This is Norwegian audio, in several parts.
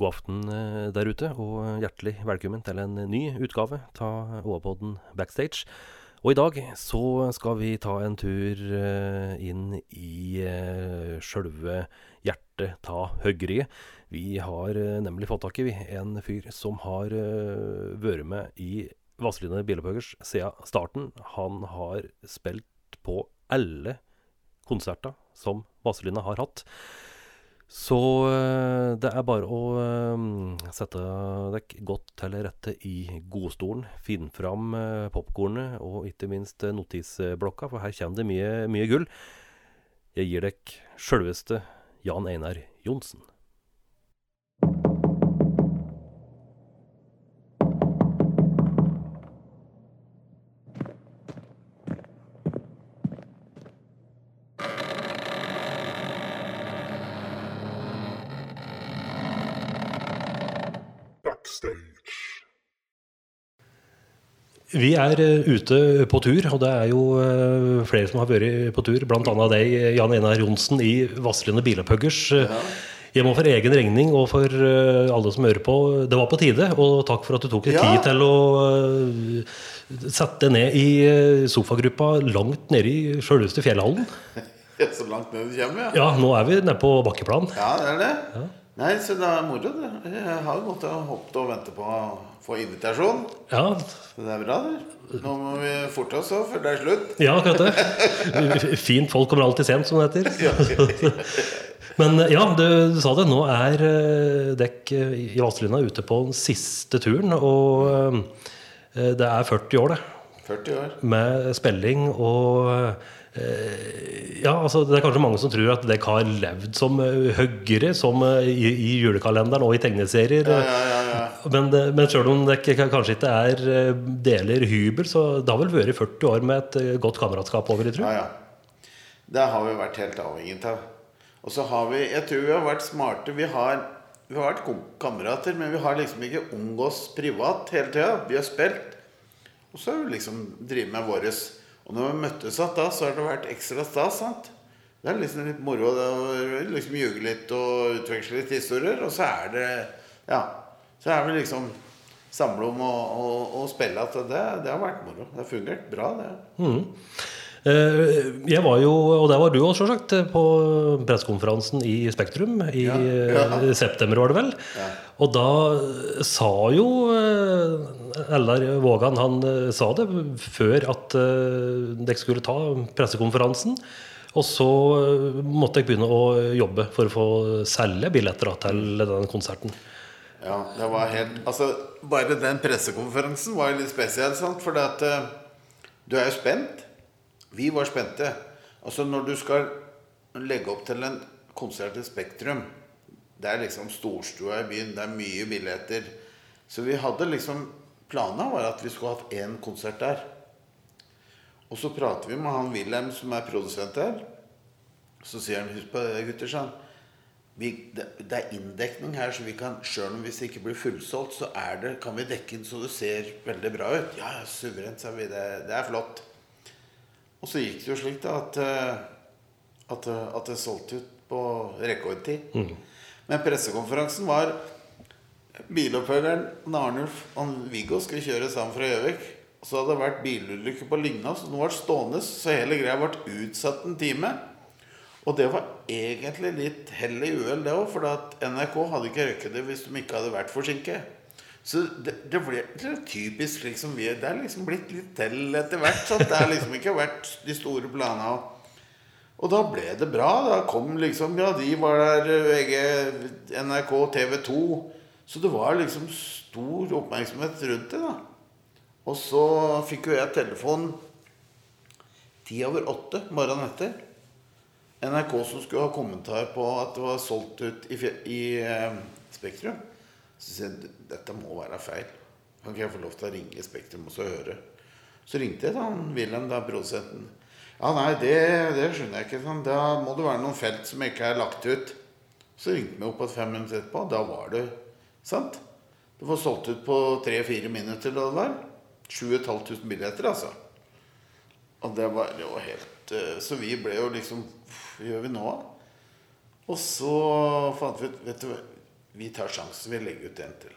God aften eh, der ute, og hjertelig velkommen til en ny utgave av OA-podden Backstage. Og i dag så skal vi ta en tur eh, inn i uh, sjølve hjertet av høggeriet. Vi har eh, nemlig fått tak i en fyr som har vært med i Vazelina Bilopphøggers siden starten. Han har spilt på alle konserter som Vazelina har hatt. Så eh, det er bare å uh, sette dere godt til rette i godstolen. Finn fram uh, popkornet og ikke minst notisblokka, for her kommer det mye, mye gull. Jeg gir dere sjølveste Jan Einar Johnsen. Vi er uh, ute på tur, og det er jo uh, flere som har vært på tur. Bl.a. deg, Jan Einar Johnsen, i Vasslende Bilepuggers. Ja. Jeg for egen regning og for uh, alle som hører på. Det var på tide, og takk for at du tok deg ja. tid til å sette deg ned i sofagruppa langt nede i sjølveste fjellhallen. Så langt ned du kommer, ja. Ja, nå er vi nede på bakkeplan. Ja, det er det. Ja. Nei, så det er moro, det. Jeg har jo måttet hoppe og vente på å få invitasjon. Ja. Så det er bra, det. Nå må vi forte oss òg, før det er slutt. Ja, akkurat det. Fint folk kommer alltid sent, som det heter. Men ja, du, du, sa det. Nå er uh, dekk i Vazelina ute på den siste turen. Og det er 40 år, det. 40 år. Med spilling og Eh, ja, altså Det er kanskje mange som tror at Dek har levd som eh, høggere som eh, i, i, julekalenderen og i tegneserier. Ja, ja, ja, men, men selv om det kanskje ikke er deler hybel, så det har vel vært 40 år med et godt kameratskap over i tru? Ja, ja. Det har vi vært helt avhengig av. Og så har vi Jeg tror vi har vært smarte. Vi har, vi har vært kamerater, men vi har liksom ikke omgås privat hele tida. Vi har spilt, og så har vi liksom drevet med våres og når vi møttes igjen da, så har det vært ekstra stas. sant? Det er liksom litt moro å liksom ljuge litt og utveksle litt historier. Og så er det Ja. Så er vi liksom samle om å, spille at det, det, har vært moro. Det har fungert bra, det. Mm. Eh, jeg var jo, og der var du òg, sjølsagt, på pressekonferansen i Spektrum i ja, ja. Eh, september, var det vel. Ja. Og da sa jo eh, Eldar Vågan han sa det før at dere skulle ta pressekonferansen. Og så måtte jeg begynne å jobbe for å få selge billetter til den konserten. Ja, det var helt Altså, bare den pressekonferansen var litt spesiell, sant? For du er jo spent. Vi var spente. Altså Når du skal legge opp til en konsert i Spektrum Det er liksom storstua i byen, det er mye billetter. Så vi hadde liksom Planen var at vi skulle hatt én konsert der. Og så prater vi med han Wilhelm som er produsent der. Så sier han Husk på det, gutter. vi, det, det, er inndekning her, så vi kan sjøl om hvis det ikke blir fullsolgt, så det, kan vi dekke inn så det ser veldig bra ut. Ja, suverent, sa vi. Det, det er flott. Og så gikk det jo slik da at, eh, at, eh, at det solgte ut på rekordtid. Mm. Men pressekonferansen var Bilopphøggeren Arnulf og Viggo skulle kjøre sammen fra Gjøvik. Så hadde det vært bilulykke på Lygna, så den var stående. Så hele greia ble utsatt en time. Og det var egentlig litt hell i uhell, det òg. For NRK hadde ikke røkket det hvis de ikke hadde vært forsinket. Så det, det ble typisk liksom vi, Det er liksom blitt litt til etter hvert. Så det har liksom ikke vært de store planene. Og da ble det bra. Da kom liksom Ja, de var der, VG, NRK, TV 2. Så det var liksom stor oppmerksomhet rundt det. da Og så fikk jo jeg telefon ti over åtte morgenen etter. NRK som skulle ha kommentar på at det var solgt ut i, i eh, Spektrum. Så sier jeg dette må være feil. Kan ikke jeg få lov til å ringe Spektrum og så høre? Så ringte jeg da Wilhelm, da, produsenten. Ja, nei, det, det, skjønner jeg ikke. Sånn. Da må det være noen felt som ikke er lagt ut. Så ringte vi opp igjen fem minutter etterpå. Da var det sant. Det var solgt ut på tre-fire minutter. da det var 7500 billetter, altså. Og det var jo helt eh, Så vi ble jo liksom Hva gjør vi nå, Og så fant vi ut Vet du vi tar sjansen, vi legger ut en til.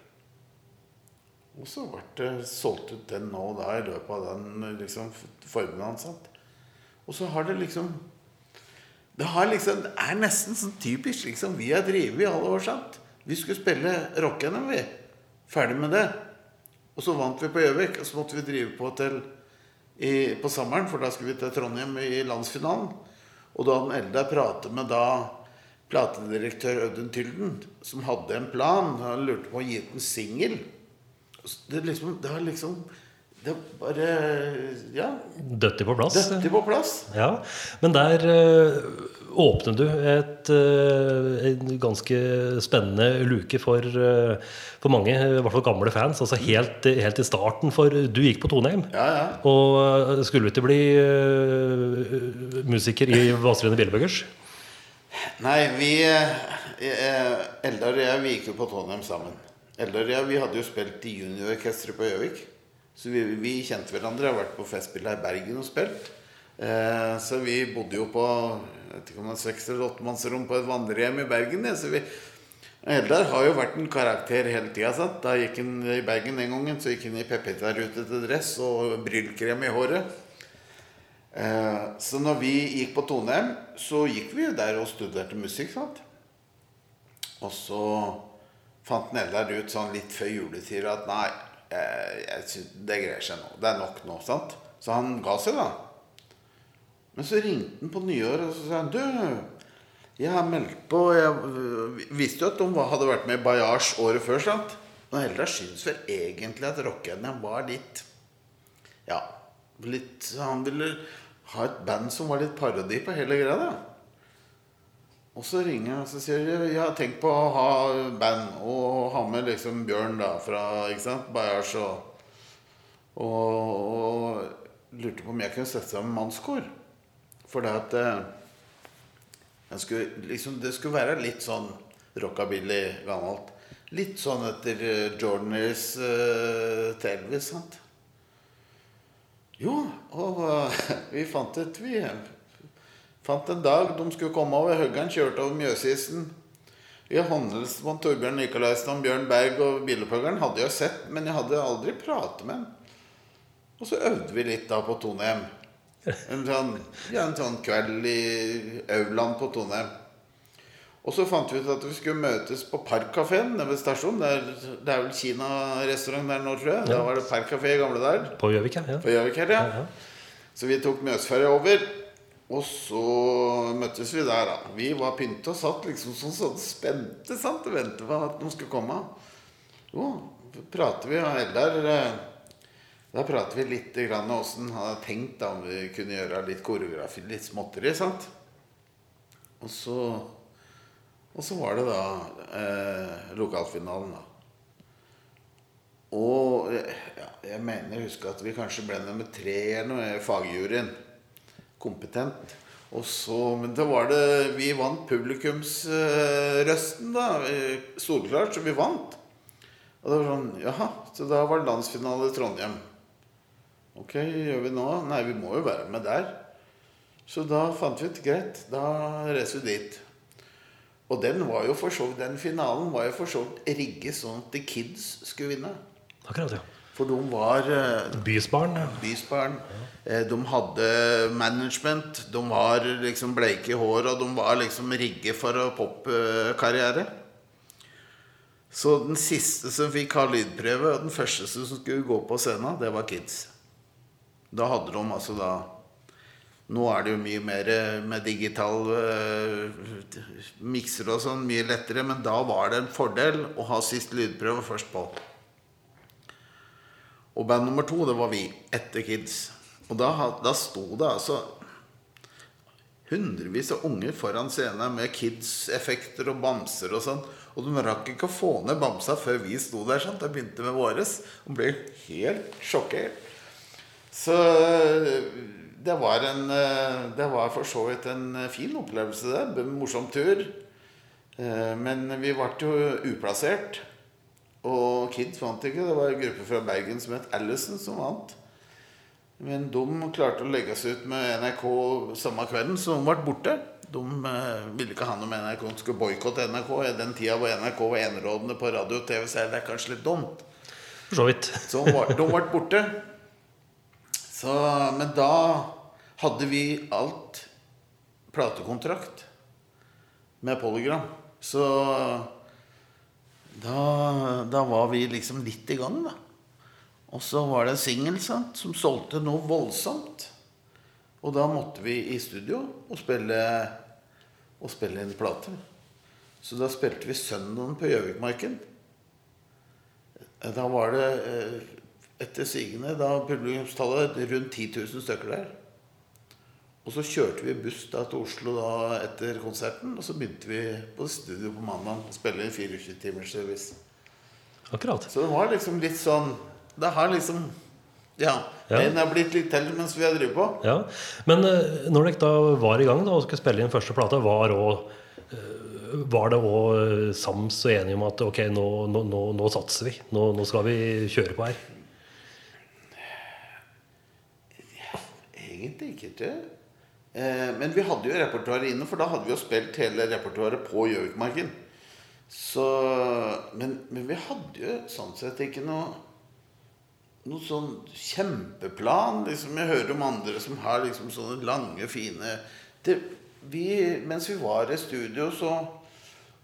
Og så ble det solgt ut den nå og da i løpet av den liksom, formiddagen. sant? Og så har det liksom Det liksom, det er nesten sånn typisk liksom, vi har drevet i alle år. sant? Vi skulle spille rock-NM, vi. Ferdig med det. Og så vant vi på Gjøvik, og så måtte vi drive på til i, på sommeren, for da skulle vi til Trondheim i landsfinalen. Og da hadde Eldar pratet med da platedirektør Audun Tylden, som hadde en plan. Han lurte på å gi ut en singel. Det, liksom, det har liksom Det bare Ja. Døtti på plass. Døtti på plass. Ja, Men der uh, åpnet du et, uh, en ganske spennende luke for, uh, for mange, i hvert fall gamle fans. Altså helt, helt i starten, for du gikk på Toneheim. Ja, ja. Og skulle ikke bli musiker i Vazelina Bjellebøggers? Nei, vi Eldar og jeg, vi gikk jo på Trondheim sammen. Eldar og jeg, vi hadde jo spilt i juniororkesteret på Gjøvik. Så vi, vi, kjente hverandre. Har vært på Festspillet her i Bergen og spilt. Eh, så vi bodde jo på jeg vet ikke om det er seks eller åttemannsrom på et vandrehjem i Bergen. Ja. Så vi, Eldar har jo vært en karakter hele tida. Da gikk han i Bergen den gangen, så gikk han i pepita-rute til dress og brylkrem i håret. Eh, så når vi gikk på Toneheim, så gikk vi der og studerte musikk. sant? Og så fant Nellar ut sånn litt før juletid at nei, jeg, synes det greier seg nå. Det er nok nå. sant? Så han ga seg, da. Men så ringte han på nyår og så sa han, du, jeg har meldt på Jeg visste jo at de hadde vært med i Bajasj året før. sant? Og Eldar syns vel egentlig at rockerne var litt Ja, litt Han ville ha et band som var litt parodi på hele greia. da. Og så ringer jeg og så sier jeg, jeg har tenkt på å ha band og ha med liksom Bjørn da fra ikke sant, Bayers og, og, og lurte på om jeg kunne sette sammen mannskor. For det at eh, skulle, liksom, det skulle være litt sånn rockabilly gammelt. Litt sånn etter uh, Jordaners uh, til Elvis, sant? Jo, og uh, vi fant et Vi Fant en dag de skulle komme over. Høggeren kjørte over Mjøsisen. I handelsmann Torbjørn Nikolaisen og Bjørn Berg og Bilopphøggeren hadde jeg sett, men jeg hadde aldri pratet med ham. Og så øvde vi litt da på Toneheim. En sånn, ja, en sånn kveld i aulaen på Toneheim. Og så fant vi ut at vi skulle møtes på Parkkafeen nede ved stasjonen. Det er, det er vel kinarestaurant der nå, tror jeg. Da var det Parkkafé i gamle der. På Gjøvik, ja. På Gjøvik her, ja. Så vi tok Mjøsferja over. Og så møttes vi der, da. Vi var pynta og satt liksom sånn, sånn spente sant? og ventet på at noen skulle komme. Jo, prater vi, og Eldar Da prater vi litt grann om åssen han hadde tenkt da, om vi kunne gjøre litt koreografi, litt småtteri. sant? Og så, og så var det da eh, lokalfinalen, da. Og ja, jeg mener jeg husker at vi kanskje ble nummer tre eller noe i fagjuryen kompetent. Og så, men da var det Vi vant publikumsrøsten, da. Solklart. Så vi vant. Og det var sånn Jaha. Så da var det landsfinale i Trondheim. Ok, gjør vi nå? Nei, vi må jo være med der. Så da fant vi ut greit. Da reiser vi dit. Og den var jo for så den finalen var jo for så vidt rigget sånn at The Kids skulle vinne. Akkurat, ja. For de var Bysbarn. Ja. Bysbarn. De hadde management. De var liksom bleike i håret, og de var liksom rigget for popkarriere. Så den siste som fikk ha lydprøve, og den første som skulle gå på scenen, det var Kids. Da hadde de altså da Nå er det jo mye mer med digital uh, mikser og sånn, mye lettere, men da var det en fordel å ha sist lydprøve først på. Og band nummer to, det var vi, etter Kids. Og da, da sto det altså hundrevis av unger foran scenen med Kids-effekter og bamser og sånn. Og de rakk ikke å få ned bamsa før vi sto der. Sant? Da begynte med våres. Og ble helt sjokkert. Så det var en Det var for så vidt en fin opplevelse, det. En morsom tur. Men vi ble jo uplassert. Og Kids vant ikke. Det var en gruppe fra Bergen som het Allison, som vant. Men de klarte å legge seg ut med NRK samme kvelden, så de ble borte. De eh, ville ikke ha noe med NRK. De skulle boikotte NRK. I den tida hvor NRK var enerådende på radio og TV, så er det kanskje litt dumt. For så vidt. Så de ble borte. Så, men da hadde vi alt platekontrakt med Polygram. Så da, da var vi liksom litt i gang, da. Og så var det en singel som solgte noe voldsomt. Og da måtte vi i studio og spille, og spille inn plate. Så da spilte vi søndagen på Gjøvikmarken. Da var det eh, etter sigende da publikumstallet rundt 10 000 stykker der. Og så kjørte vi buss da til Oslo da etter konserten, og så begynte vi på studio på mandag å spille inn 24 timers service. Akkurat. Så det var liksom litt sånn Det har liksom Ja. Ja. Den har blitt litt til mens vi har drevet på. Ja. Men eh, når dere da var i gang da, og skulle spille inn første plate, var, også, eh, var det òg sams og enige om at ok, nå, nå, nå, nå satser vi. Nå skal vi kjøre på her. Egentlig ikke. Eh, men vi hadde jo repertoaret inne, for da hadde vi jo spilt hele repertoaret på Gjøvikmarken. Men, men vi hadde jo sånn sett ikke noe noe sånn kjempeplan. Liksom, jeg hører om andre som har liksom sånne lange, fine det, vi, Mens vi var i studio, så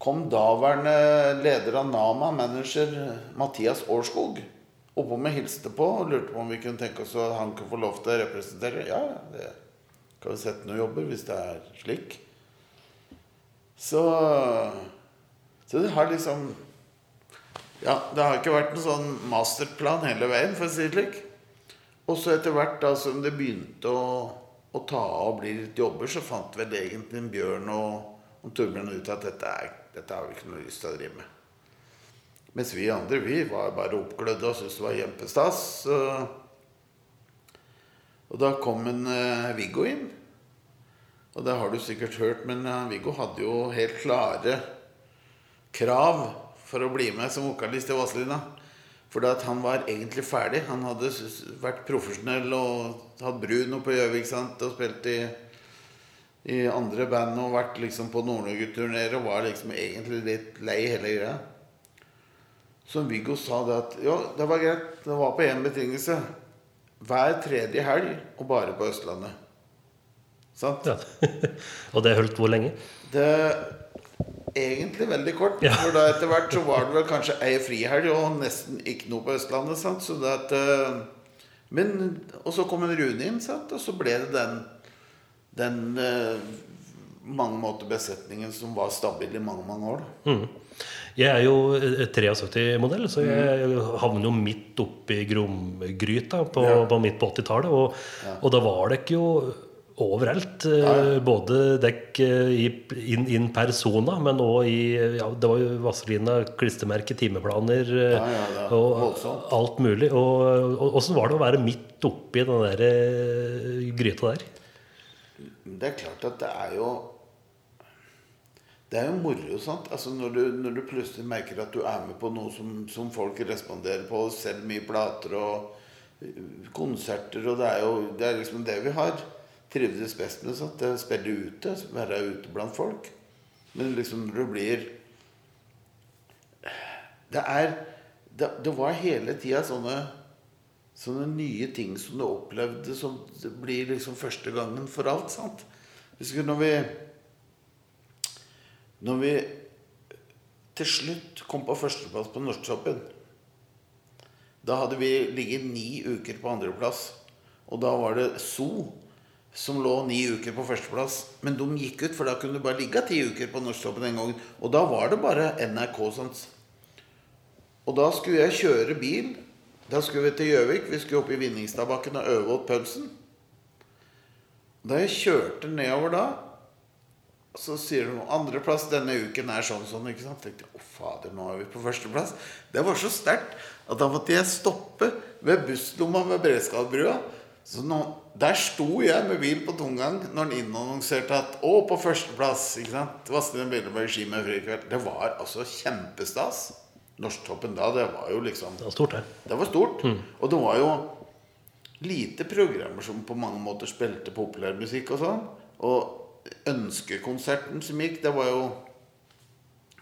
kom daværende leder av Nama, manager Mathias Årskog, oppom og hilste på og lurte på om vi kunne tenke oss at han kunne få lov til å representere. Ja, det kan vi sette noen jobber hvis det er slik. Så, så det har liksom ja, det har ikke vært en sånn masterplan hele veien, for å si det slik. Og så etter hvert da som det begynte å, å ta av og bli litt jobber, så fant vel egentlig en Bjørn og, og Torbjørn ut at dette, er, dette har vi ikke noe lyst til å drive med. Mens vi andre, vi var bare oppglødde og syntes det var kjempestas. Og da kom en eh, Viggo inn. Og det har du sikkert hørt, men eh, Viggo hadde jo helt klare krav for å bli med som vokalist i Vazelina. At han var egentlig ferdig. Han hadde vært profesjonell og hatt Bruno på Gjøvik sant? og spilt i, i andre band og vært liksom på Nord-Norge-turneer og var liksom egentlig litt lei hele greia. Så Viggo sa det at jo, det var greit. Det var på én betingelse. Hver tredje helg og bare på Østlandet. Sant? Ja. og det holdt hvor lenge? Det egentlig veldig kort. Ja. For da etter hvert så var det vel kanskje ei frihelg og nesten ikke noe på Østlandet. Sant? Så det at, eh, men, og så kom en Rune inn, sant? og så ble det den, den eh, mange måter besetningen som var stabil i mange, mange år. Da. Mm. Jeg er jo eh, 73-modell, så jeg havner jo midt oppi gromgryta på, Ja. på midt på 80-tallet. Og, og da var det ikke jo overalt. eh, Ja, ja. Både dekk eh, i, inn, inn persona, men òg i ja, Det var jo Vazelina, klistremerke, timeplaner eh, Ja, ja, er og alt mulig. Og åssen var det å være midt oppi den der eh, gryta der? Det er klart at det er jo Det er jo moro, sant. Altså når du, når du plutselig merker at du er med på noe som, som folk responderer på, selv mye plater og øh, konserter, og det er jo det er liksom det vi har trivdes best med. Sant? Det spille ute, være ute blant folk. Men liksom når du blir Det er Det, det var hele tida sånne Sånne nye ting som du opplevde som blir liksom første gangen for alt. sant? Husker når vi Når vi til slutt kom på førsteplass på Norsktoppen Da hadde vi ligget ni uker på andreplass. Og da var det So som lå ni uker på førsteplass. Men de gikk ut, for da kunne du bare ligge ti uker på Norsktoppen den gangen. Og da var det bare NRK. sånt. Og da skulle jeg kjøre bil. Da skulle vi til Gjøvik. Vi skulle opp i Vinningstadbakken og øve opp pølsen. Da jeg kjørte nedover da, så sier de andreplass denne uken er sånn sånn. ikke sant? Tenkte å fader, nå er vi på førsteplass. Det var så sterkt at da måtte jeg stoppe ved busslomma ved Bredskadsbrua. Så nå, der sto jeg med bil på tomgang når han innannonserte at å, på førsteplass. ikke sant? Vazelina Billeberg ski med frikveld. Det var altså kjempestas. Norsktoppen da, det var jo liksom Det var stort, det. det var stort. Og det var jo lite programmer som på mange måter spilte populærmusikk og sånn. Og ønskekonserten som gikk, det var jo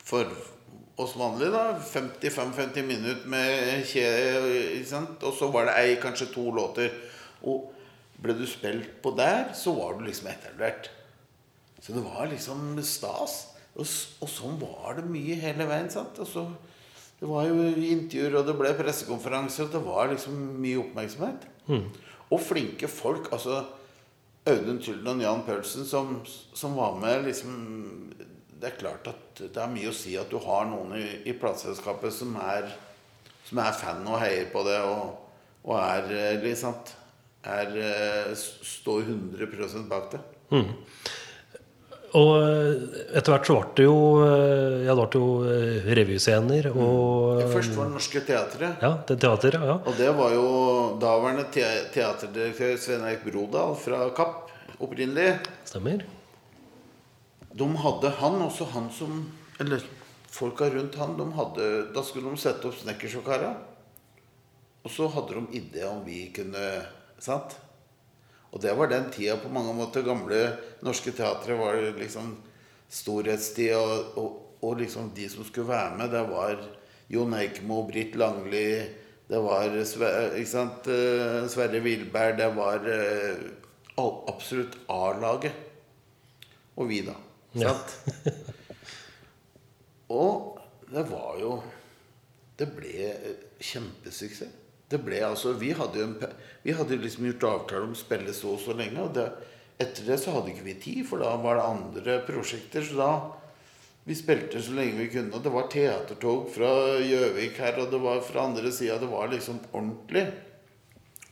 for oss vanlige, da. 55-50 minutter med kje... Ikke sant? Og så var det ei, kanskje to låter. Og ble du spilt på der, så var du liksom etablert. Så det var liksom stas. Og, og sånn var det mye hele veien. sant? Altså, det var jo intervjuer, og det ble pressekonferanser, og det var liksom mye oppmerksomhet. Og flinke folk. altså Audun Tylden og Jan Paulsen som, som var med liksom Det er klart at det er mye å si at du har noen i, i plateselskapet som som er fan og heier på det, og, og er liksom er, eh, Står 100 bak det. Og eh, etter hvert så ble det jo eh, Ja, det ble jo eh, revyscener og Først var det Norske Teatret. Ja, det teatret, ja. Og det var jo daværende te teaterdirektør Svein Erik Brodal fra Kapp opprinnelig. Stemmer. De hadde han, også han som Eller folka rundt han, de hadde, da skulle de sette opp Snekkersjåkara. Og så hadde de idé om vi kunne Sant? Og det var den tida på mange måter. Gamle Norske teatre var liksom storhetstid. Og, og, og liksom de som skulle være med, det var Jon Eikemo, Britt Langli Det var sant? eh, Sverre Wilberg. Det var eh, absolutt A-laget. Og vi, da. Ja. Sant? Og det var jo Det ble eh, kjempesuksess. Det ble altså Vi hadde jo vi hadde liksom gjort avtale om å spille så og så lenge. Og det, etter det så hadde ikke vi tid, for da var det andre prosjekter. Så da Vi spilte så lenge vi kunne. Og det var teatertog fra Gjøvik her, og det var fra andre sida. Det var liksom ordentlig.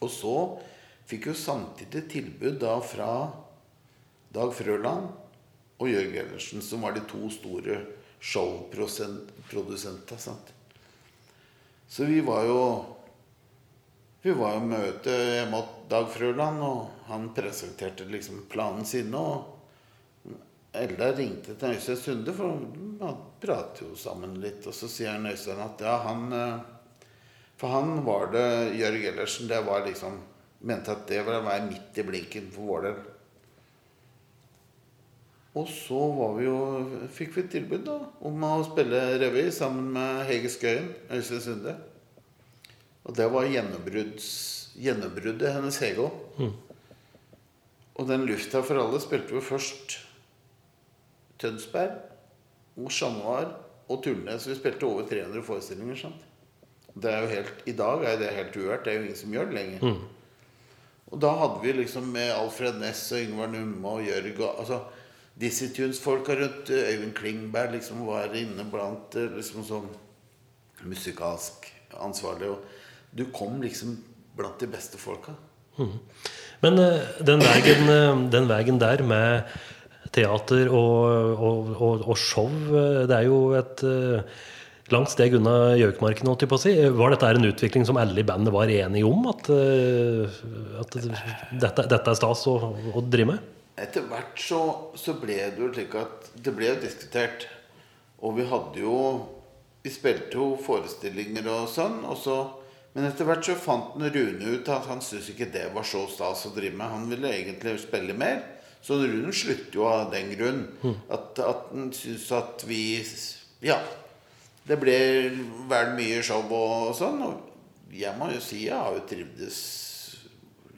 Og så fikk jo samtidig tilbud da fra Dag Frøland og Jørg Ellersen, som var de to store showprodusentene. Så vi var jo Vi var jo møte hjemme hos Dag Frøland, og han presenterte liksom planen sin. Og Elda ringte til Øystein Sunde, for han prater jo sammen litt. Og så sier han Øystein at ja, han eh, For han var det Jørg Ellersen. Det var liksom Mente at det ville være midt i blinken for vår del. Og så var vi jo, fikk vi et tilbud da, om å spille revy sammen med Hege Skøyen, Øystein Sunde. Og det var gjennombruddet hennes Hege Mm. Og den lufta for alle spilte vi først Tønsberg og Chat og Turnes. Vi spilte over 300 forestillinger. sant? Det er jo helt, I dag er det helt uhørt. Det er jo ingen som gjør det lenger. Og da hadde vi liksom med Alfred Ness og Yngvar Numme og Jørg og altså Dizzie Tunes-folka rundt eh, Øyvind Klingberg liksom var inne blant eh, liksom sånn musikalsk ansvarlig. Og du kom liksom blant de beste folka. Men eh, den veien, eh, den veien der med teater og, og, og, og show, eh, det er jo et langt steg unna gjøkmarken, holdt jeg på å si. Var dette en utvikling som alle i bandet var enige om? At, at dette, dette er stas å, å drive med? Etter hvert så, så ble det jo slik at det ble jo diskutert. Og vi hadde jo Vi spilte jo forestillinger og sånn. Og så, men etter hvert så fant Rune ut at han syntes ikke det var så stas å drive med. Han ville egentlig spille mer. Så Rune slutter jo av den grunn. At, at han syntes at vi Ja. Det ble vel mye show og sånn. Og jeg må jo si jeg har jo trivdes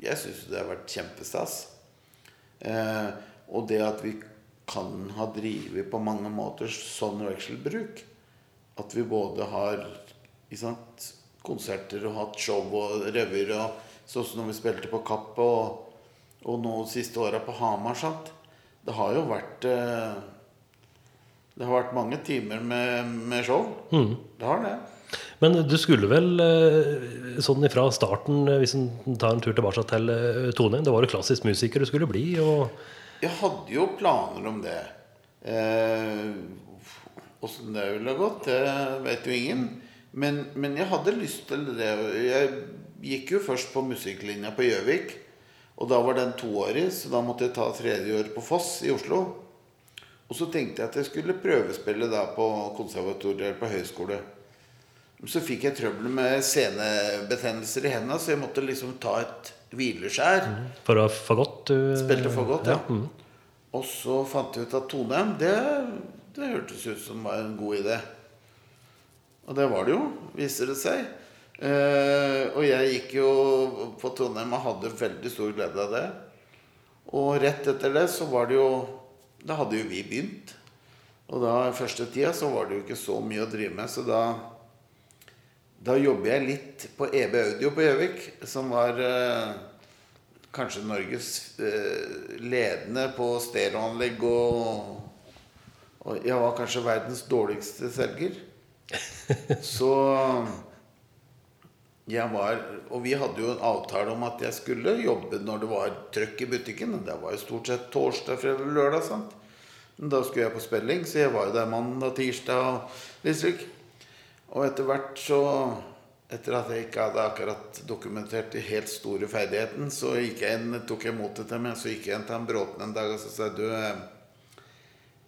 Jeg syns det har vært kjempestas. Eh, og det at vi kan ha drevet på mange måter sånn vekselbruk. At vi både har sant, konserter og hatt show og revyer sånn som når vi spilte på Kapp og, og nå siste åra på Hamar. Sant? Det har jo vært eh, Det har vært mange timer med, med show. Det har det. Men du skulle vel eh, sånn ifra starten, eh, hvis en tar en tur tilbake til eh, Tone Det var jo klassisk musiker du skulle bli. og Jeg hadde jo planer om det. Åssen det ville gått, det vet jo ingen. Men, men jeg hadde lyst til det. Jeg gikk jo først på musikklinja på Gjøvik. Og da var den toårig, så da måtte jeg ta tredje år på Foss i Oslo. Og så tenkte jeg at jeg skulle prøvespille da på konservatoriet eller på høyskole. Men så fikk jeg trøbbel med senebetennelser i hendene, så jeg måtte liksom ta et hvileskjær. For å godt du Spilte for godt, ja. mm. Og så fant jeg ut at Toneheim, det, det hørtes ut som var en god idé. Og det var det jo, viser det seg. Eh, og jeg gikk jo på Trondheim og hadde veldig stor glede av det. Og rett etter det så var det jo Da hadde jo vi begynt. Og da første tida så var det jo ikke så mye å drive med, så da da jobber jeg litt på EB Audio på Gjøvik, som var eh, kanskje Norges eh, ledende på stereoanlegg og, og jeg var kanskje verdens dårligste selger. Så jeg var Og vi hadde jo en avtale om at jeg skulle jobbe når det var trøkk i butikken. Det var jo stort sett torsdag, fredag, lørdag. sant? Men da skulle jeg på spilling, så jeg var jo der mandag, tirsdag og litt slik. Og etter hvert så Etter at jeg ikke hadde akkurat dokumentert de helt store ferdigheten, så gikk jeg inn, tok jeg motet til meg, så gikk jeg inn til han Bråten en dag og så sa jeg, du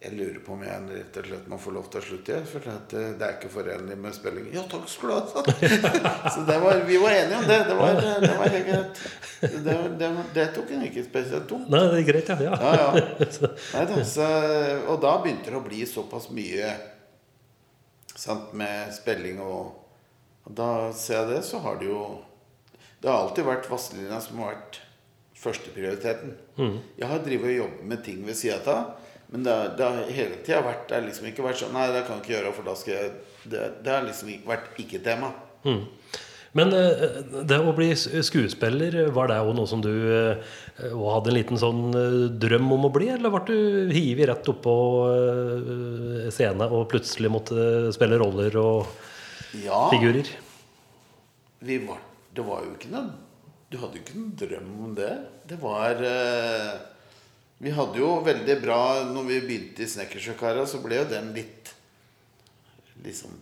jeg lurer på om jeg rett og slett må få lov til å slutte. For at det er ikke forenlig med spilling. Ja, takk skal du ha. Så det var, vi var enige om det. Det var, det var helt greit. Det, det, det tok en ikke spesielt tungt. Nei, det er greit, ja. Ja, ja. Neida, så, og da begynte det å bli såpass mye sant, med spilling og, og Da ser jeg det, så har det jo Det har alltid vært Vazelina som har vært førsteprioriteten. Mm. Jeg har drevet og jobbet med ting ved sida av. Men det, det har hele tida vært Det har liksom ikke vært sånn Nei, det kan jeg ikke gjøre, for da skal jeg Det, det har liksom ikke vært ikke-tema. Mm. Men eh, det å bli skuespiller, var det òg noe som du eh, hadde en liten sånn eh, drøm om å bli? Eller ble du hivet rett oppå scenen og plutselig måtte spille roller og Ja, figurer? vi var, det var jo ikke noe Du hadde jo ikke noen drøm om det. Det var Vi hadde jo veldig bra Når vi begynte i Snekkersjøkara, så ble jo den litt Liksom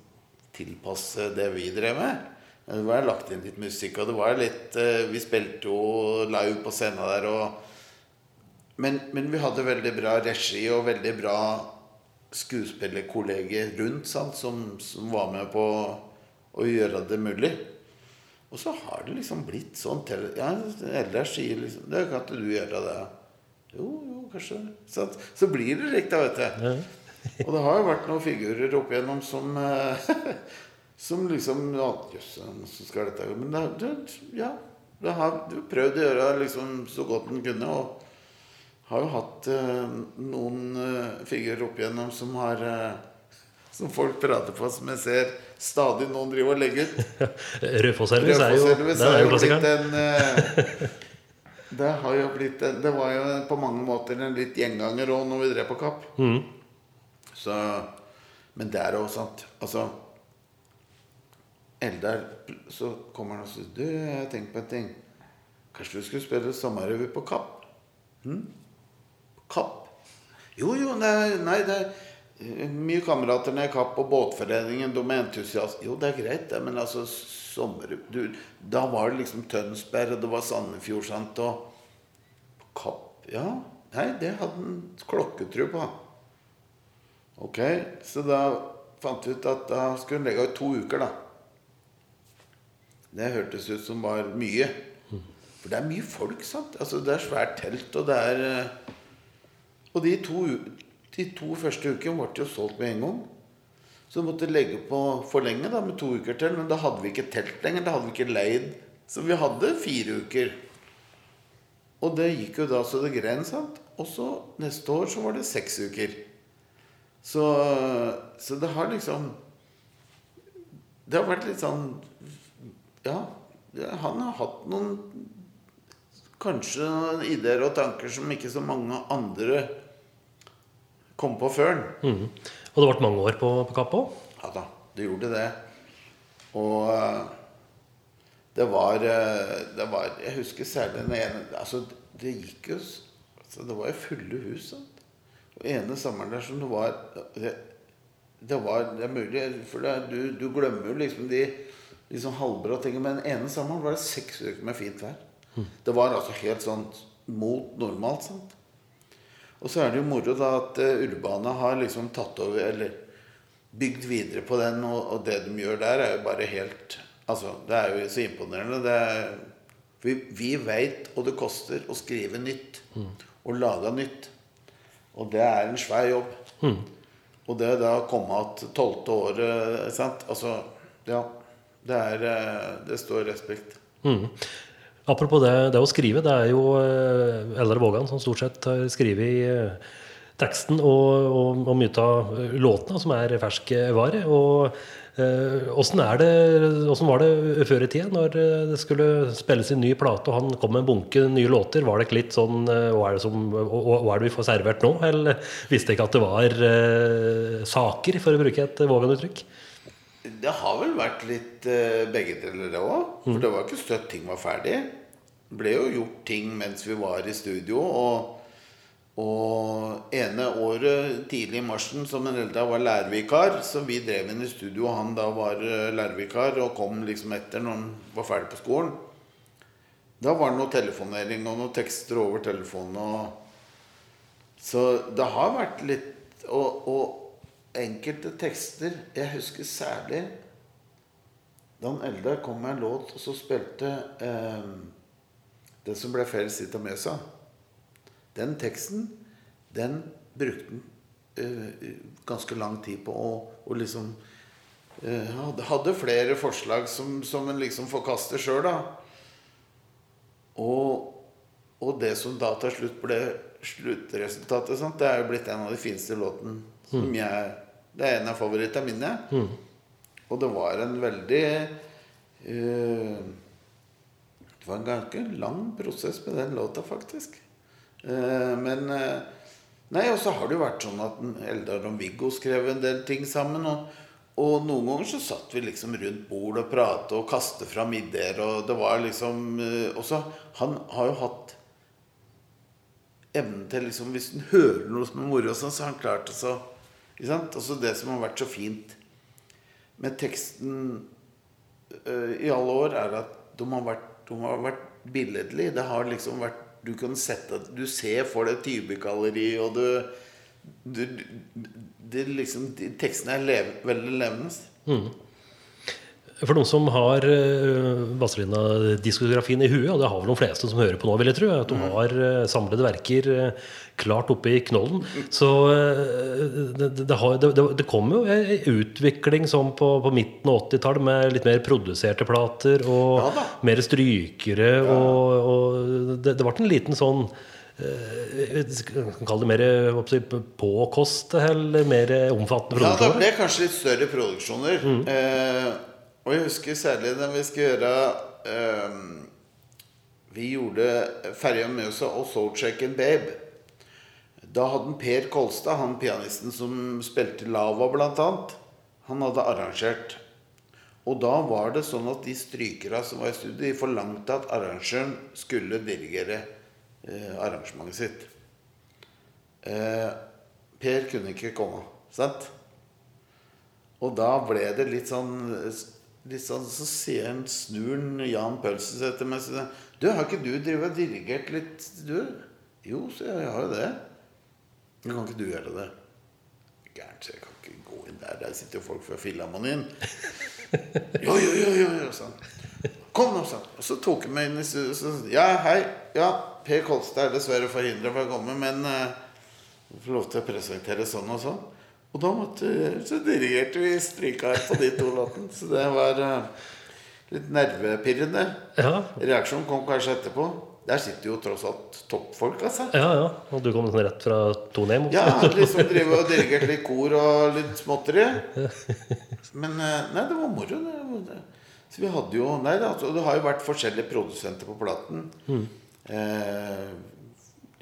tilpasse det vi drev med. Det var lagt inn litt musikk, og det var litt eh, Vi spilte jo live på scenen der, og men, men vi hadde veldig bra regi og veldig bra skuespillerkolleger rundt sant, som, som var med på å gjøre det mulig. Og så har det liksom blitt sånn til Ja, ellers sier liksom Det kan ikke du gjøre det. Jo, jo, kanskje. Sant? Så blir det slik, da, vet du. Og det har jo vært noen figurer opp igjennom som eh, Som liksom ja, Jøss, så skal dette gå? Men det, det, ja, det har du prøvd å gjøre liksom så godt en kunne. Og har jo hatt eh, noen eh, figurer opp igjennom som har eh, Som folk prater på, som jeg ser stadig noen driver og legger ut. Raufoss-Elvis er jo, Raufoss-Elvis er jo blitt en eh, Det har jo blitt Det var jo på mange måter en litt gjenganger òg når vi drev på Kapp. Mm. Så Men det er òg sant. Altså Eldar Så kommer han og sier Du, jeg har tenkt på en ting. Kanskje du skulle spille sommerrevy på Kapp? Hm? Kapp? Jo, jo, nei, nei det er mye kamerater nede i Kapp og Båtforeningen. De er entusiaster. Jo, det er greit, det, men altså sommer... Du, da var det liksom Tønsberg, og det var Sandefjord, sant, og Kapp Ja. Nei, det hadde han klokketro på. Ok, så da fant vi ut at da skulle han legge ut to uker, da. Det hørtes ut som var mye. For det er mye folk, sant. Altså, det er svært telt, og det er eh, Og de to, de to første ukene ble jo solgt med en gang. Så vi måtte legge på forlenge da, med to uker til. Men da hadde vi ikke telt lenger. Da hadde vi ikke leid. Så vi hadde fire uker. Og det gikk jo da så det gren. sant. Og så neste år så var det seks uker. Så, så det har liksom Det har vært litt sånn Ja, han har hatt noen Kanskje ideer og tanker som ikke så mange andre kom på før. den. Mm. Og det ble mange år på, på Kapp òg? Ja da, det gjorde det. Og eh, det var, eh, det var Jeg husker særlig den ene Altså, det gikk jo altså, Det var jo fulle hus. Sant? Og ene sommeren der som det var Det, det var det er mulig For det, du, du glemmer jo liksom de liksom halvbra tingene. Men den ene sommeren var det seks uker med fint vær. Det var altså helt sånn mot normalt. sant? Og så er det jo moro da at Urbane Urbana har liksom tatt over Eller bygd videre på den, og, og det de gjør der, er jo bare helt Altså, det er jo så imponerende. Det er, vi vi veit hva det koster å skrive nytt. Og lage nytt. Og det er en svær jobb. Og det da å komme igjen tolvte året sant? Altså, ja. Det, er, eh, det står respekt. Mm. Apropos det, det, å skrive. Det er jo Eldre Eldar Vågan som stort sett har skrevet eh, teksten og, og, og mye av låtene, som er ferskvare. Og Åssen eh, var det før i tida, når det skulle spilles inn ny plate, og han kom med en bunke nye låter? Var det ikke litt sånn Hva er det, som, hva er det vi får servert nå? Eller visste ikke at det var uh, saker, for å bruke et Vågan-uttrykk? Det har vel vært litt begge deler, det òg. For mm. det var ikke støtt ting var ferdig. Ble jo gjort ting mens vi var i studio. og og ene året tidlig i marsjen som en Eldar var lærervikar, så vi drev inn i studio, og han da var eh, lærervikar og kom liksom etter når han var ferdig på skolen. Da var det noe telefonering og noen tekster over telefonen. Og så det har vært litt Og, og enkelte tekster Jeg husker særlig da Eldar kom med en låt, og så spilte eh, det som ble felles av Mesa. Den teksten, den brukte han uh, ganske lang tid på å, å liksom uh, Hadde flere forslag som, som en liksom forkaster sjøl, da. Og, og, det som da til slutt ble sluttresultatet, sant? det er jo blitt en av de fineste låtene som mm. jeg Det er en av favorittene mine. Mm. Og det var en veldig uh, var en ganske lang prosess med den låta, faktisk. Eh, men eh, Nei, og så har det jo vært sånn at Eldar og Viggo skrev en del ting sammen. Og, og noen ganger så satt vi liksom rundt bord og pratet og kastet fram ideer. Og det var liksom eh, også, Han har jo hatt evnen til liksom Hvis han hører noe som er moro, så har han klart det ikke sant? Også det som har vært så fint med teksten i alle år, er at de har vært, de har vært billedlig. Det har liksom vært du kan sette Du ser for deg typegalleri, og du, du, det liksom, Tekstene er leve, veldig levende. Mm. For noen som har uh, Vazelina-diskografien i huet, og det har vel de fleste som hører på nå, vil jeg tro, at de mm. har uh, samlede verker uh, klart oppe i knollen. Så det, det, det, det, kom jo en utvikling sånn på, på midten av 80-tallet med litt mer produserte plater og ja, mer strykere, ja. og, og det, ble en liten sånn Kall det mer påkoste eller mer omfattende produksjoner? Ja, det ble kanskje litt større produksjoner. Mm. Eh, og jeg husker særlig når vi skulle gjøre eh, Vi gjorde 'Ferja Mjøsa' og 'Soulcheck and Babe'. Da hadde Per Kolstad, han pianisten som spilte Lava bl.a., han hadde arrangert. Og da var det sånn at de strykerne som var i studio, de forlangte at arrangøren skulle dirigere eh, arrangementet sitt. Eh, per kunne ikke komme, sant? Og da ble det litt sånn Sånn, så sier han, snuren Jan Pølses etter meg sier Du, har ikke du drevet og dirigert litt, du? Jo, sier jeg. Jeg har jo det. Men kan ikke du gjøre det? Gærent, så jeg kan ikke gå inn der. Der sitter jo folk fra Filharmonien. jo, jo, jo, jo, jo, sånn. Kom nå, sånn. Og så tok han meg inn i studio og sa Ja, hei. Ja, Per Kolstad er dessverre forhindra fra å komme, men uh, får lov til å presentere sånn og sånn. Og da måtte, så dirigerte vi stryka på de to låtene. Så det var uh, litt nervepirrende. Ja. Reaksjonen kom kanskje etterpå. Der sitter jo tross alt toppfolk, altså. Ja, ja. Og du kom sånn rett fra Tonem? Ja, liksom drive og dirigerte litt kor og litt småtteri. Men uh, nei, det var moro. Det. Så vi hadde jo Nei, det, altså, det har jo vært forskjellige produsenter på platen. Mm. Eh,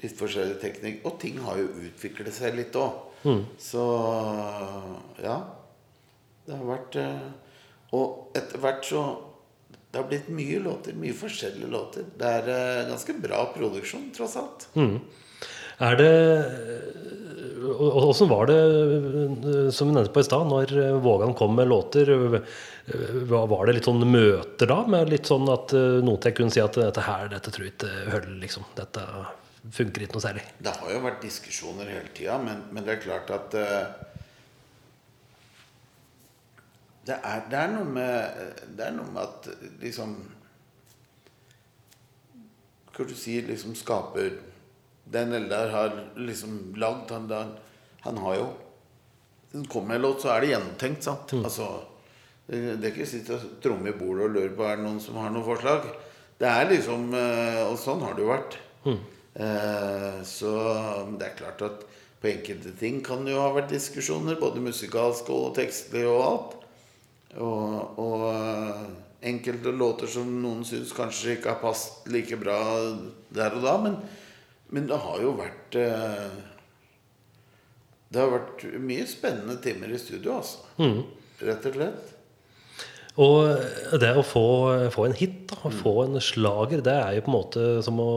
litt forskjellig teknikk. Og ting har jo utviklet seg litt òg. Mm. Så ja. Det har vært eh, Og etter hvert så Det har blitt mye låter. Mye forskjellige låter. Det er eh, ganske bra produksjon, tross alt. Mm. Er det Åssen var det, som vi nevnte på i stad, når Vågan kom med låter? Var det litt sånn møter da? Med litt sånn at Notek kunne si at dette her, dette tror jeg ikke holder, liksom. Dette funker ikke noe særlig. Det har jo vært diskusjoner hele tida, men, men, det er klart at uh, det, er, det, er, med Det er noe med at liksom Hva du si liksom skaper den Eldar har liksom lagd han, han, han har jo det kommer en låt, så er det gjennomtenkt, sant? Altså, det, det er ikke å sitte og tromme i bordet og lure på er det noen som har noen forslag. Det er liksom eh, Og sånn har det jo vært. Eh, så det er klart at på enkelte ting kan det jo ha vært diskusjoner, både musikalsk og tekstlig og alt. Og, og eh, enkelte låter som noen syns kanskje ikke har passet like bra der og da. Men, men det har jo vært eh, Det har vært mye spennende timer i studio, altså. Rett og slett. Og det å få, få en hit, da, få en slager, det er jo på en måte som å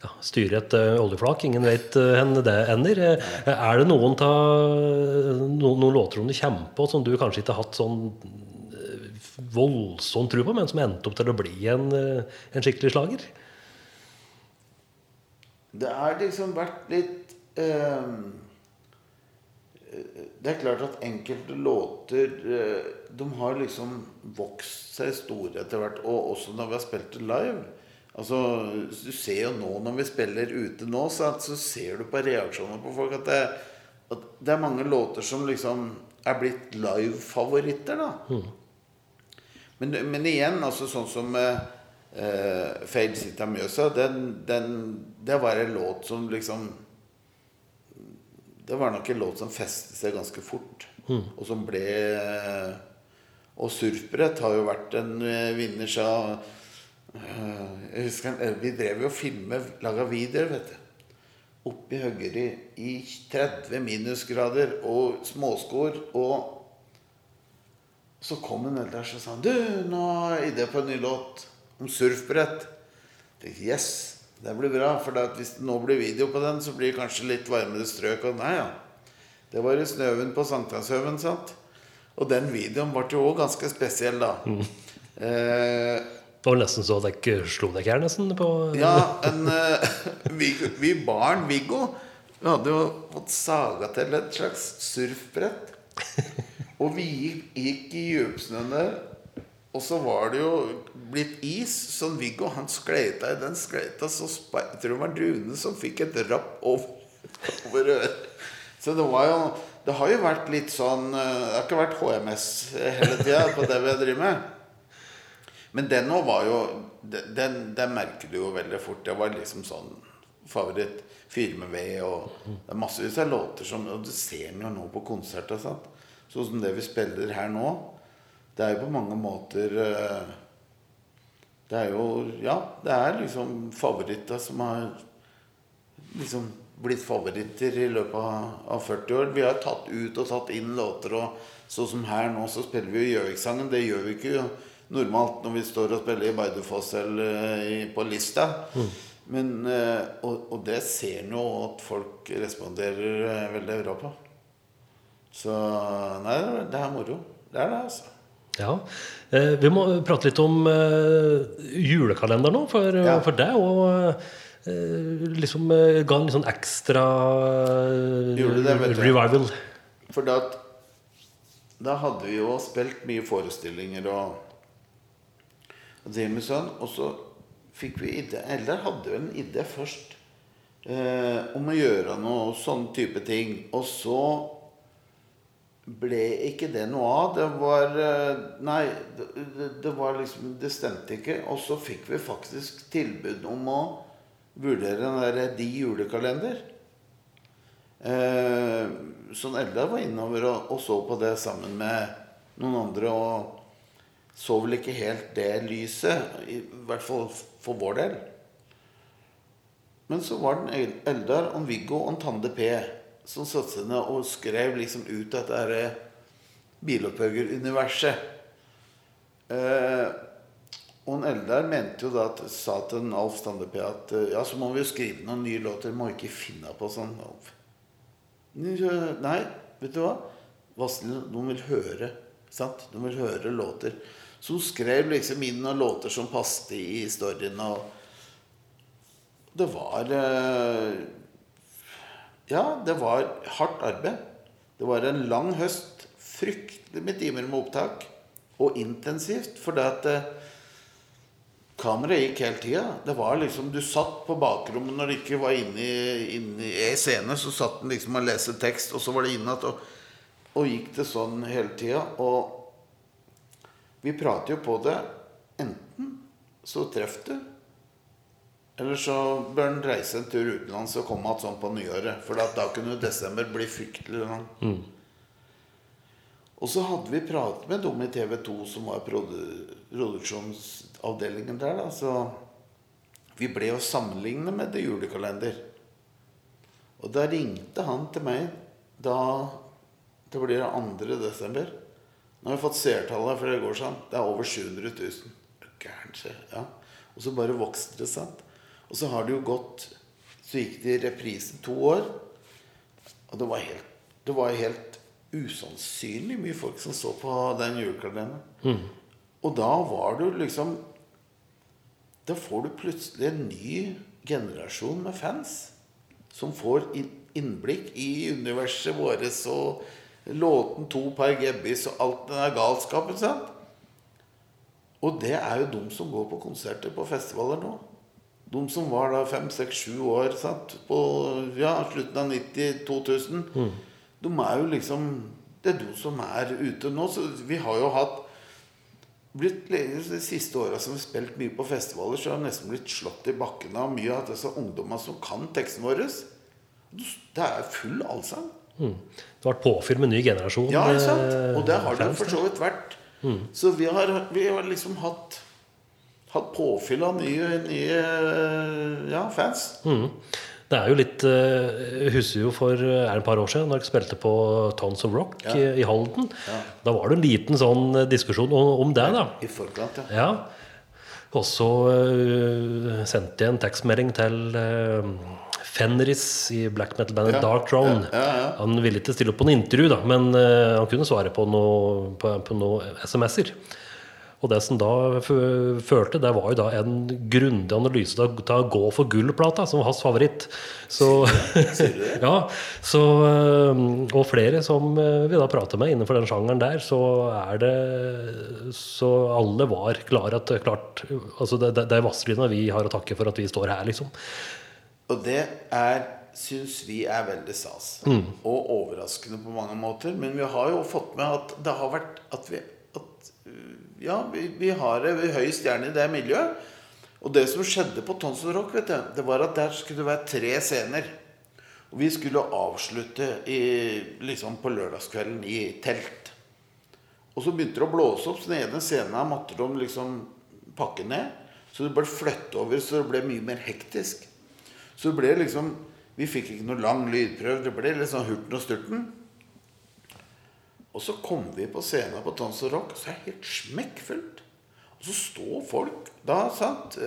ja, styre et eh, oljeflak. Ingen vet uh, hvor det ender. Eh, er det noen, ta, no, noen låter som du kommer på som du kanskje ikke har hatt sånn eh, voldsom tro på, men som endte opp til å bli en, eh, en skikkelig slager? Det har liksom vært litt eh, Det er klart at enkelte låter eh, De har liksom vokst seg store etter hvert. Og også når vi har spilt det live. Altså, Du ser jo nå når vi spiller ute nå, så, at, så ser du på reaksjonene på folk at det, at det er mange låter som liksom er blitt live-favoritter. da men, men igjen, altså sånn som eh, eh, Sita Mjøsa, den, den, det var en låt som liksom Det var nok en låt som festet seg ganske fort, og som ble eh, Og surfbrett har jo vært en eh, vinner, sa Jeg husker eh, Vi drev jo og filmet, laga videoer, vet du. Oppi Høgri i 30 minusgrader og småskor og så kom en eldre og sa Du, nå jeg idé på en ny låt om surfbrett. Jeg tenkte, yes, det blir bra. For hvis det nå blir video på den, så blir det kanskje litt varmere strøk. Og nei, ja. Det var i Snøven på Sankthanshaugen, sant. Og den videoen ble jo òg ganske spesiell, da. Eh, Det var nesten så dere slo dere her nesten ja, en, uh, vi, vi barn, Viggo, vi hadde jo fått saga til et slags surfbrett. Og vi gikk, gikk i djupsnøen der, og så var det jo blitt is. Så Viggo han skleita i den skleita, så jeg tror det var Rune som fikk et rapp over, over øret. Så det var jo Det har jo vært litt sånn eh, Det har ikke vært HMS hele tida på det vi driver med. Men den nå var jo den, den merker du jo veldig fort. Det var liksom sånn favoritt. Fyr med ved og Det er massevis av låter som Og du ser den jo nå på konserter. Sant? Sånn som det vi spiller her nå. Det er jo på mange måter eh, Det er jo Ja, det er liksom favoritter som har liksom blitt favoritter i løpet av 40 år. Vi har tatt ut og tatt inn låter, og sånn som her nå, så spiller vi jo Gjøvik-sangen. Det gjør vi ikke normalt når vi står og spiller i Bardufoss eller eh, i, på Lista. Men, eh, og, og det ser en jo at folk responderer eh, veldig bra på. Så nei, det er moro. Det er det, altså. Ja. Vi må prate litt om julekalender nå, for, Ja. for deg eh, liksom ga en litt sånn ekstra det, revival. For da, da hadde vi jo spilt mye forestillinger og, og med sånn, og så fikk vi idé Eller hadde jo en idé først eh, om å gjøre noe sånn type ting. Og så ble ikke det noe av. Det var eh, Nei, det, var liksom Det stemte ikke. Og så fikk vi faktisk tilbud om å vurdere den derre De julekalender. Eh, sånn Eldar var innover og, og så på det sammen med noen andre og så vel ikke helt det lyset, i hvert fall for vår del. Men så var det en Eldar og Viggo og Tande P som satte seg ned og skrev liksom ut dette her bilopphøggeruniverset. Eh, og Eldar mente jo da at, sa til en Alf Tande P at eh, ja, så må vi jo skrive noen nye låter. Må ikke finne på sånn. Alf. Nei, vet du hva? Vazelina, de vil høre. Sant? De vil høre låter. Så hun skrev liksom inn noen låter som passet i storyen. Og det var eh, Ja, det var hardt arbeid. Det var en lang høst. Fryktelig med timer med opptak. Og intensivt. For det at eh, kameraet gikk hele tida. Det var liksom, Du satt på bakrommet når det ikke var inne i, scene. Så satt den liksom og leste tekst, og så var det inne. Og, og gikk det sånn hele tida. Og vi prater jo på det. Enten så treffer du, eller så bør en reise en tur utenlands og komme igjen sånn på nyåret. For da, kunne desember bli fryktelig lang. Og så hadde vi pratet med dem i TV 2, som var produ produksjonsavdelingen der. da, Så vi ble å sammenligne med det julekalender. Og da ringte han til meg da Det blir 2. desember. Nå har vi fått seertallet for i går, sånn. Det er over 700 000. Er du Gæren, sier jeg. Ja. Og så bare vokste det, sant. Og så har det jo gått Så gikk det i reprise to år. Og det var helt, det var helt usannsynlig mye folk som så på den julekalenderen. Og da var du liksom Da får du plutselig en ny generasjon med fans som får innblikk i universet vårt og låten to par gebbis og alt den der galskapen. sant? Og det er jo de som går på konserter på festivaler nå. De som var da fem, seks, sju år sant? på ja, slutten av 90 2000 De er jo liksom Det er de som er ute nå. Så vi har jo hatt blitt, De siste åra som vi har spilt mye på festivaler, så har vi nesten blitt slått i bakken av mye av disse ungdommene som kan teksten vår. Det er full allsang. Mm. har vært påfyll med ny generasjon. Ja, ikke sant? eh, Og det har det jo for så vidt vært. Så vi har, vi har liksom hatt Hatt påfyll av nye, nye ja, fans. Mm. Det er jo litt eh, Jeg husker jo for eh, er et par år siden, når jeg spilte på Tons of Rock Ja. i, Halden. Ja. Da var det en liten sånn diskusjon om, det, da. I forkant, ja. Ja. Og så uh, sendte jeg en tekstmelding til eh, Fenris i black metal-bandet Ja, Dark Throne. ja, ja. Han ville ikke stille opp på noe intervju, da, men uh, han kunne svare på noe, på, på noe SMS-er. Og det som da førte, det var jo da en grundig analyse å- gå for gullplata, som var hans favoritt. Så, ja, så, eh, og flere som eh, vi da prater med innenfor den sjangeren der, så er det Så alle var klare at klart altså det, det, det er Vazelina vi har å takke for at vi står her, liksom. Og det er syns vi er veldig stas. Og overraskende på mange måter. Men vi har jo fått med at det har vært at vi at, uh, Ja, vi, vi har en høy stjerne i det miljøet. Og det som skjedde på Tonsson Rock, vet du, det var at der skulle det være tre scener. Og vi skulle avslutte i, liksom på lørdagskvelden i telt. Og så begynte det å blåse opp, så den ene scenen måtte de liksom pakke ned. Så det ble flyttet over, så det ble mye mer hektisk. Så det ble liksom Vi fikk ikke noe lang lydprøve. Det ble litt sånn hurten og sturten. Og så kom vi på scenen på Tons og Rock, og så er det helt smekkfullt. Og så står folk da, sant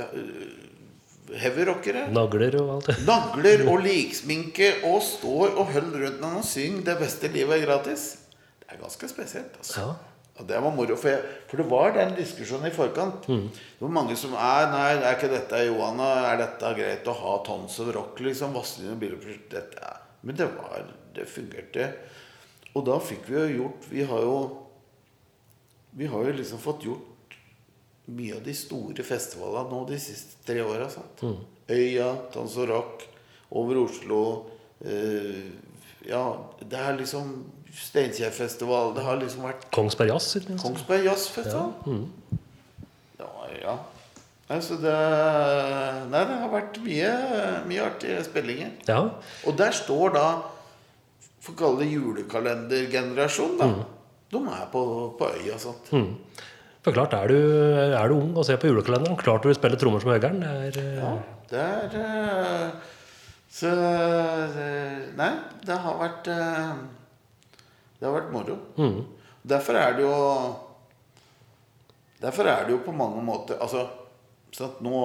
Heavyrockere. Nagler og alt det. Nagler og liksminke og står og holder rundt den og synger 'Det beste livet er gratis'. Det er ganske spesielt. altså. Ja. Og det var moro, for, jeg, for det var den diskusjonen i forkant. Det var mange som er Nei, er ikke dette Johanna, er dette greit å ha tons of rock, liksom? Vazelina Bilopprosjekt dette er- Men det var Det fungerte. Og da fikk vi jo gjort Vi har jo Vi har jo liksom fått gjort mye av de store festivalene nå de siste tre åra. Øya, Tons of Rock, over Oslo eh, Ja, det er liksom Steinkjerfestival. Det har liksom vært Kongsberg Jazz. Kongsberg Jazzfestival. mm. Ja, ja. Altså det Nei, det har vært mye, mye artige spillinger. Ja. Og der står da For å kalle det julekalendergenerasjon, da. De er på, på øya. Sant? Mm. For klart, er du, er du ung og ser på julekalenderen, klart du vil spille trommer som høgeren. Det er, Ja, det er eh, Så eh, Nei, det har vært eh, Det har vært moro. mm. Derfor er det jo Derfor er det jo på mange måter Altså nå,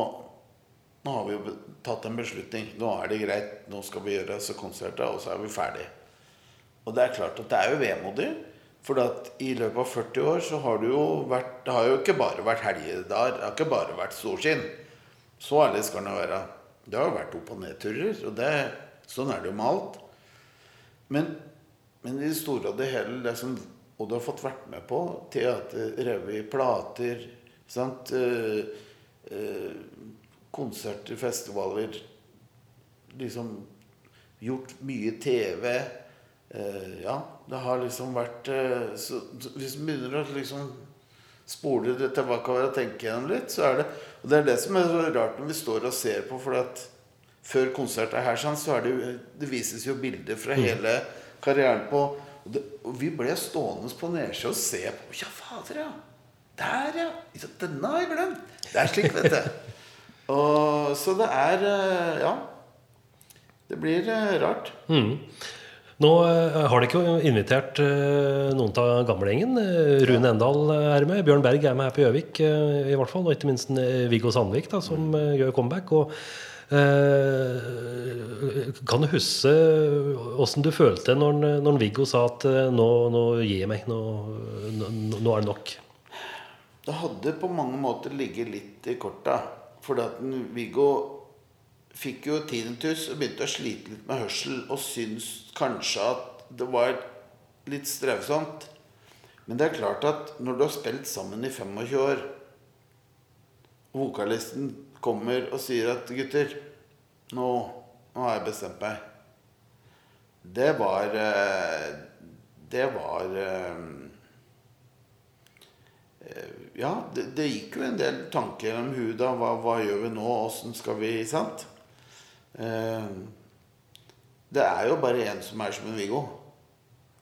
nå har vi jo tatt en beslutning. Nå er det greit. Nå skal vi gjøre så konserter, og så er vi ferdig. Og det er klart at det er jo vemodig. For at i løpet av 40 år så har det jo vært Det har jo ikke bare vært helgedager. Det har ikke bare vært storskinn. Så ærlig skal det være. Det har jo vært opp- og nedturer. Og det, sånn er det jo med alt. Men, men i det store og det hele det som du har fått vært med på, teater, revy, plater sant? Eh, eh, konserter, festivaler Liksom gjort mye TV. Eh, ja, det har liksom vært eh, så, så Hvis du begynner å liksom spole det tilbake og tenke gjennom litt, så er det Og det er det som er så rart når vi står og ser på, for at før konsert er her, så er det, det vises jo bilder fra hele karrieren på og, det, og vi ble stående på nedsida og se på Ja, fader, ja. Der, ja. Denne har jeg glemt. Det er slik, vet du. Og, så det er eh, Ja. Det blir rart. rart. Nå eh, har de ikke invitert eh, noen av gamlegjengen. Eh, Rune Endal er med, Bjørn Berg er med her på Gjøvik, eh, i hvert fall. Og ikke minst eh, Viggo Sandvik, da, som eh, gjør comeback. Og, eh, kan du huske åssen du følte når, når Viggo sa at eh, nå, nå jeg meg, nå, nå, nå er det nok? Det hadde på mange måter ligget litt i korta. Fordi at Viggo fikk jo tinnitus og begynte å slite litt med hørsel og syntes kanskje at det var litt strevsomt. Men det er klart at når du har spilt sammen i 25 år, vokalisten kommer og sier at 'gutter, nå, nå har jeg bestemt meg', det var eh, Det var eh, ja, det, det gikk jo en del tanker om huet da. Hva, hva gjør vi nå? Åssen skal vi Sant? Eh, det er jo bare én som er som en Viggo.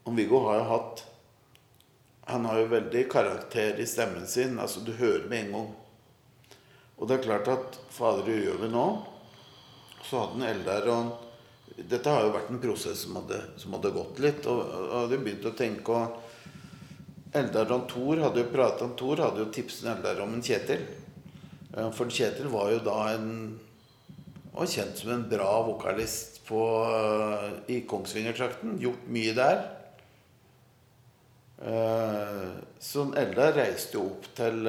Og Viggo har jo hatt Han har jo veldig karakter i stemmen sin. Altså, du hører med en gang. Og det er klart at Fader, gjør vi nå? Så hadde han Eldar og Dette har jo vært en prosess som hadde, som hadde gått litt. Og, og hadde begynt å tenke og Eldar og Thor hadde jo pratet om Thor hadde jo tipset Eldar om en Kjetil. Eh, For Kjetil var jo da en var kjent som en bra vokalist på, eh, i Kongsvinger-trakten. Gjort mye der. Eh, Så Eldar reiste jo opp til,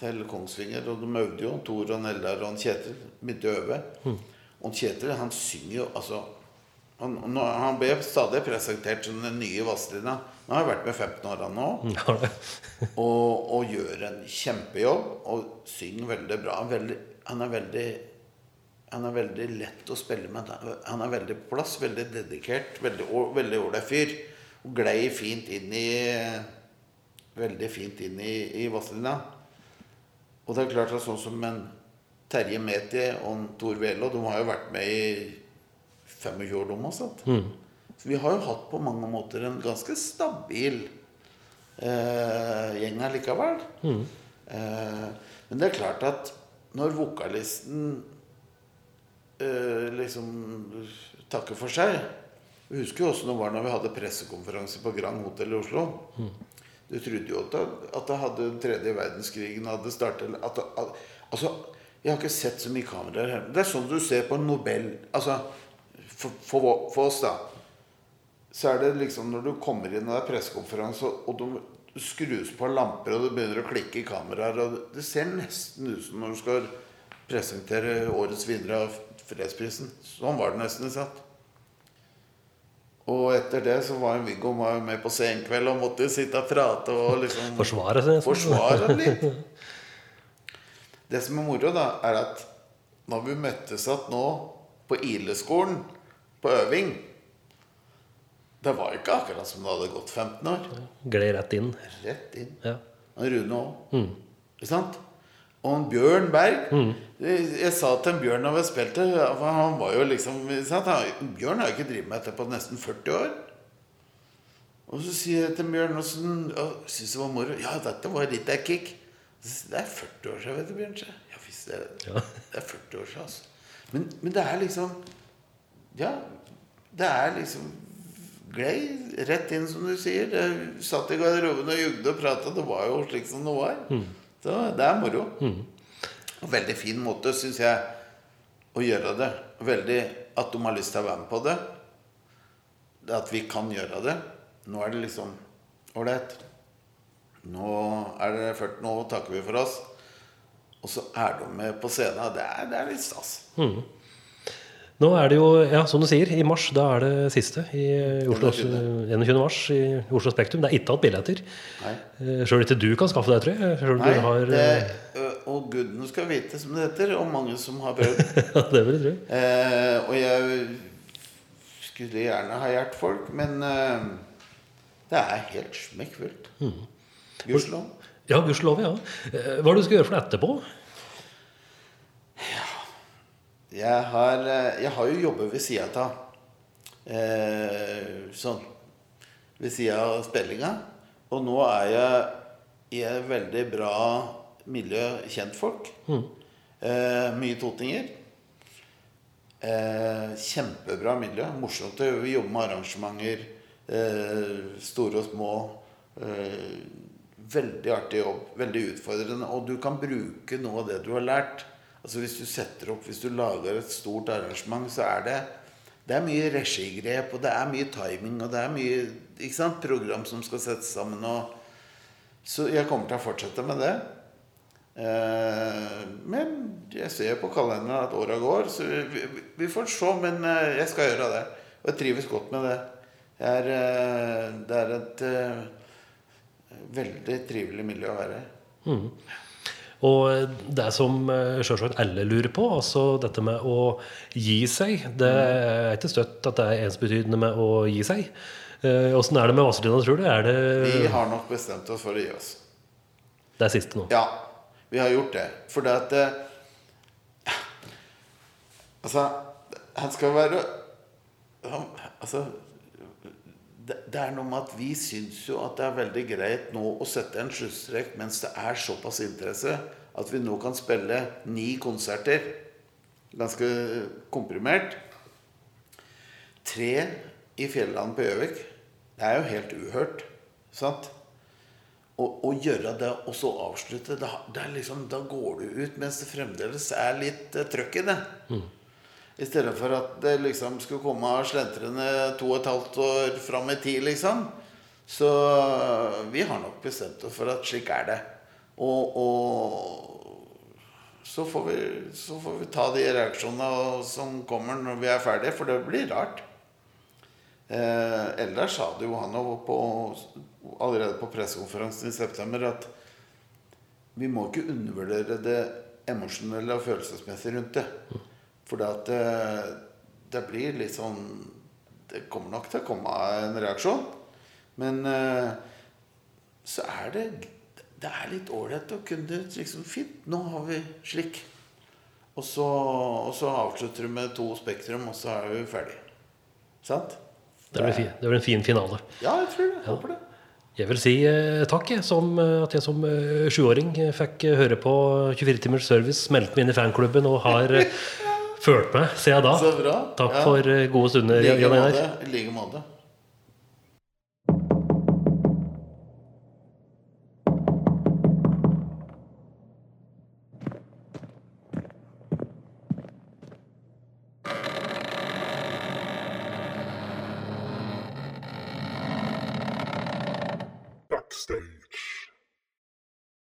til Kongsvinger, og de øvde jo. Thor og Neldar og Kjetil begynte å øve. Og Kjetil han synger jo altså han, han ble stadig presentert som den nye Vazelina. Nå har jeg vært med 15 år han nå. Og, og gjør en kjempejobb og synger veldig bra. Veldig, han, er veldig, han er veldig lett å spille med. Han er veldig på plass, veldig dedikert, veldig ålreit fyr. Og glei fint inn i Veldig fint inn i, i Vazelina. Og det er klart at sånn som en Terje Meti og Tor Velo, de har jo vært med i 25 år, de også. Så vi har jo hatt på mange måter en ganske stabil eh, gjeng allikevel. Eh, men det er klart at når vokalisten eh, liksom takker for seg Vi husker jo også det var når vi hadde pressekonferanse på Grand Hotel i Oslo. Du trodde jo at, det- hadde den tredje verdenskrigen hadde startet at, at, Altså, jeg har ikke sett så mye kameraer her. Det er sånn du ser på Nobel Altså, for, for, for oss, da så er det liksom når du kommer inn i en er pressekonferanse, og, det skrus på lamper, og det begynner å klikke i kameraer og Det ser nesten ut som når du skal presentere årets vinner av fredsprisen. Sånn var det nesten. sant? Og etter det så var Viggo med på Senkveld og måtte sitte og prate og liksom Forsvare seg. forsvare litt. Det som er moro, da, er at når vi møttes igjen nå på Ileskolen på øving Det var ikke akkurat som det hadde gått 15 år. Gled rett inn. Rett inn. Ja. Og Rune òg. Ikke sant? Og en Bjørn Berg jeg, jeg sa til en Bjørn da vi spilte for Han var jo liksom? Han, Bjørn har jo ikke drevet med dette på nesten 40 år. Og så sier jeg til Bjørn åssen Syns det var moro? Ja, dette var litt av kick. Jeg, Det er 40 år siden, vet du, Bjørn. Ja visst det Ja. det. er 40 år siden, altså. Men, men det er liksom Ja, det er liksom Glei rett inn, som du sier. Det satt i garderoben og jugde og prata. Det var jo slik som det var. Så det er moro. Og veldig fin måte, syns jeg, å gjøre det. Veldig at de har lyst til å være med på det. At vi kan gjøre det. Nå er det liksom ålreit. Nå er det 40, nå takker vi for oss. Og så er de med på scenen. Det er, det er litt stas. Nå er det jo, ja, som du sier, i mars, da er det siste i Oslo, 21. mars i Oslo Spektrum. Det er ikke hatt billetter. Eh, Sjøl ikke du kan skaffe deg, tror jeg. Selv Nei, du har det, eh, og gudene skal vite, som det heter, og mange som har prøvd. Ja, det vil jeg tro. Eh, og jeg skulle gjerne ha hjulpet folk, men eh, det er helt smekkfullt. Gudskjelov. Ja, gudskjelov, ja. Eh, Hva er det du skal gjøre for det etterpå? Jeg har, eh, jeg har jo jobbet ved sida av. Eh, sånn ved sida av spillinga. Og nå er jeg i et veldig bra miljø kjentfolk. Eh, mye totinger. Eh, kjempebra miljø. Morsomt å jobbe med arrangementer. Eh, store og små. Eh, veldig artig jobb. Veldig utfordrende. Og du kan bruke noe av det du har lært. Altså Hvis du setter opp, hvis du lager et stort arrangement, så er det det er mye regigrep, og det er mye timing, og det er mye ikke sant, program som skal settes sammen. Og, så jeg kommer til å fortsette med det. Eh, men jeg ser på kalenderen at åra går, så vi, vi får se. Men eh, jeg skal gjøre det. Og jeg trives godt med det. Er, eh, det er et uh, veldig trivelig miljø å være i. Og det som sjølsagt selvsagt alle lurer på, altså dette med å gi seg Det er ikke støtt at det er ensbetydende med å gi seg. Eh, Åssen er det med Vazelina, tror du? Er det Vi har nok bestemt oss for å gi oss. det er siste nå? Ja, vi har gjort det. For det at eh, Altså, han skal være Altså det, er noe med at vi syns jo at det er veldig greit nå å sette en sluttstrek mens det er såpass interesse at vi nå kan spille ni konserter. Ganske komprimert. Tre i Fjelland på Gjøvik. Det er jo helt uhørt. Sant? Å, gjøre det og så avslutte, da, liksom, da går du ut mens det fremdeles er litt uh, trøkk i det. I stedet for at det liksom skulle komme slentrende to og et halvt år fram i tid, liksom. Så vi har nok bestemt oss for at slik er det. Og, og så, får vi, så får vi ta de reaksjonene som kommer når vi er ferdige, for det blir rart. Eh, ellers sa det jo han på, allerede på pressekonferansen i september at vi må ikke undervurdere det emosjonelle og følelsesmessige rundt det. For det, det, blir litt sånn Det kommer nok til å komme en reaksjon. Men eh, så er det Det er litt ålreit å kunne liksom Fint, nå har vi slik. Og så, og så avslutter du med to Spektrum, og så er vi ferdig. Sant? Det blir, det blir en fin finale. Ja, jeg tror det. Håper det. Jeg vil si eh, takk, som, eh, at jeg som sjuåring eh, fikk høre på 24 timers service, meldte meg inn i fanklubben og har eh, følt meg siden da. Så bra. Takk Ja. for eh, gode stunder, I like måte.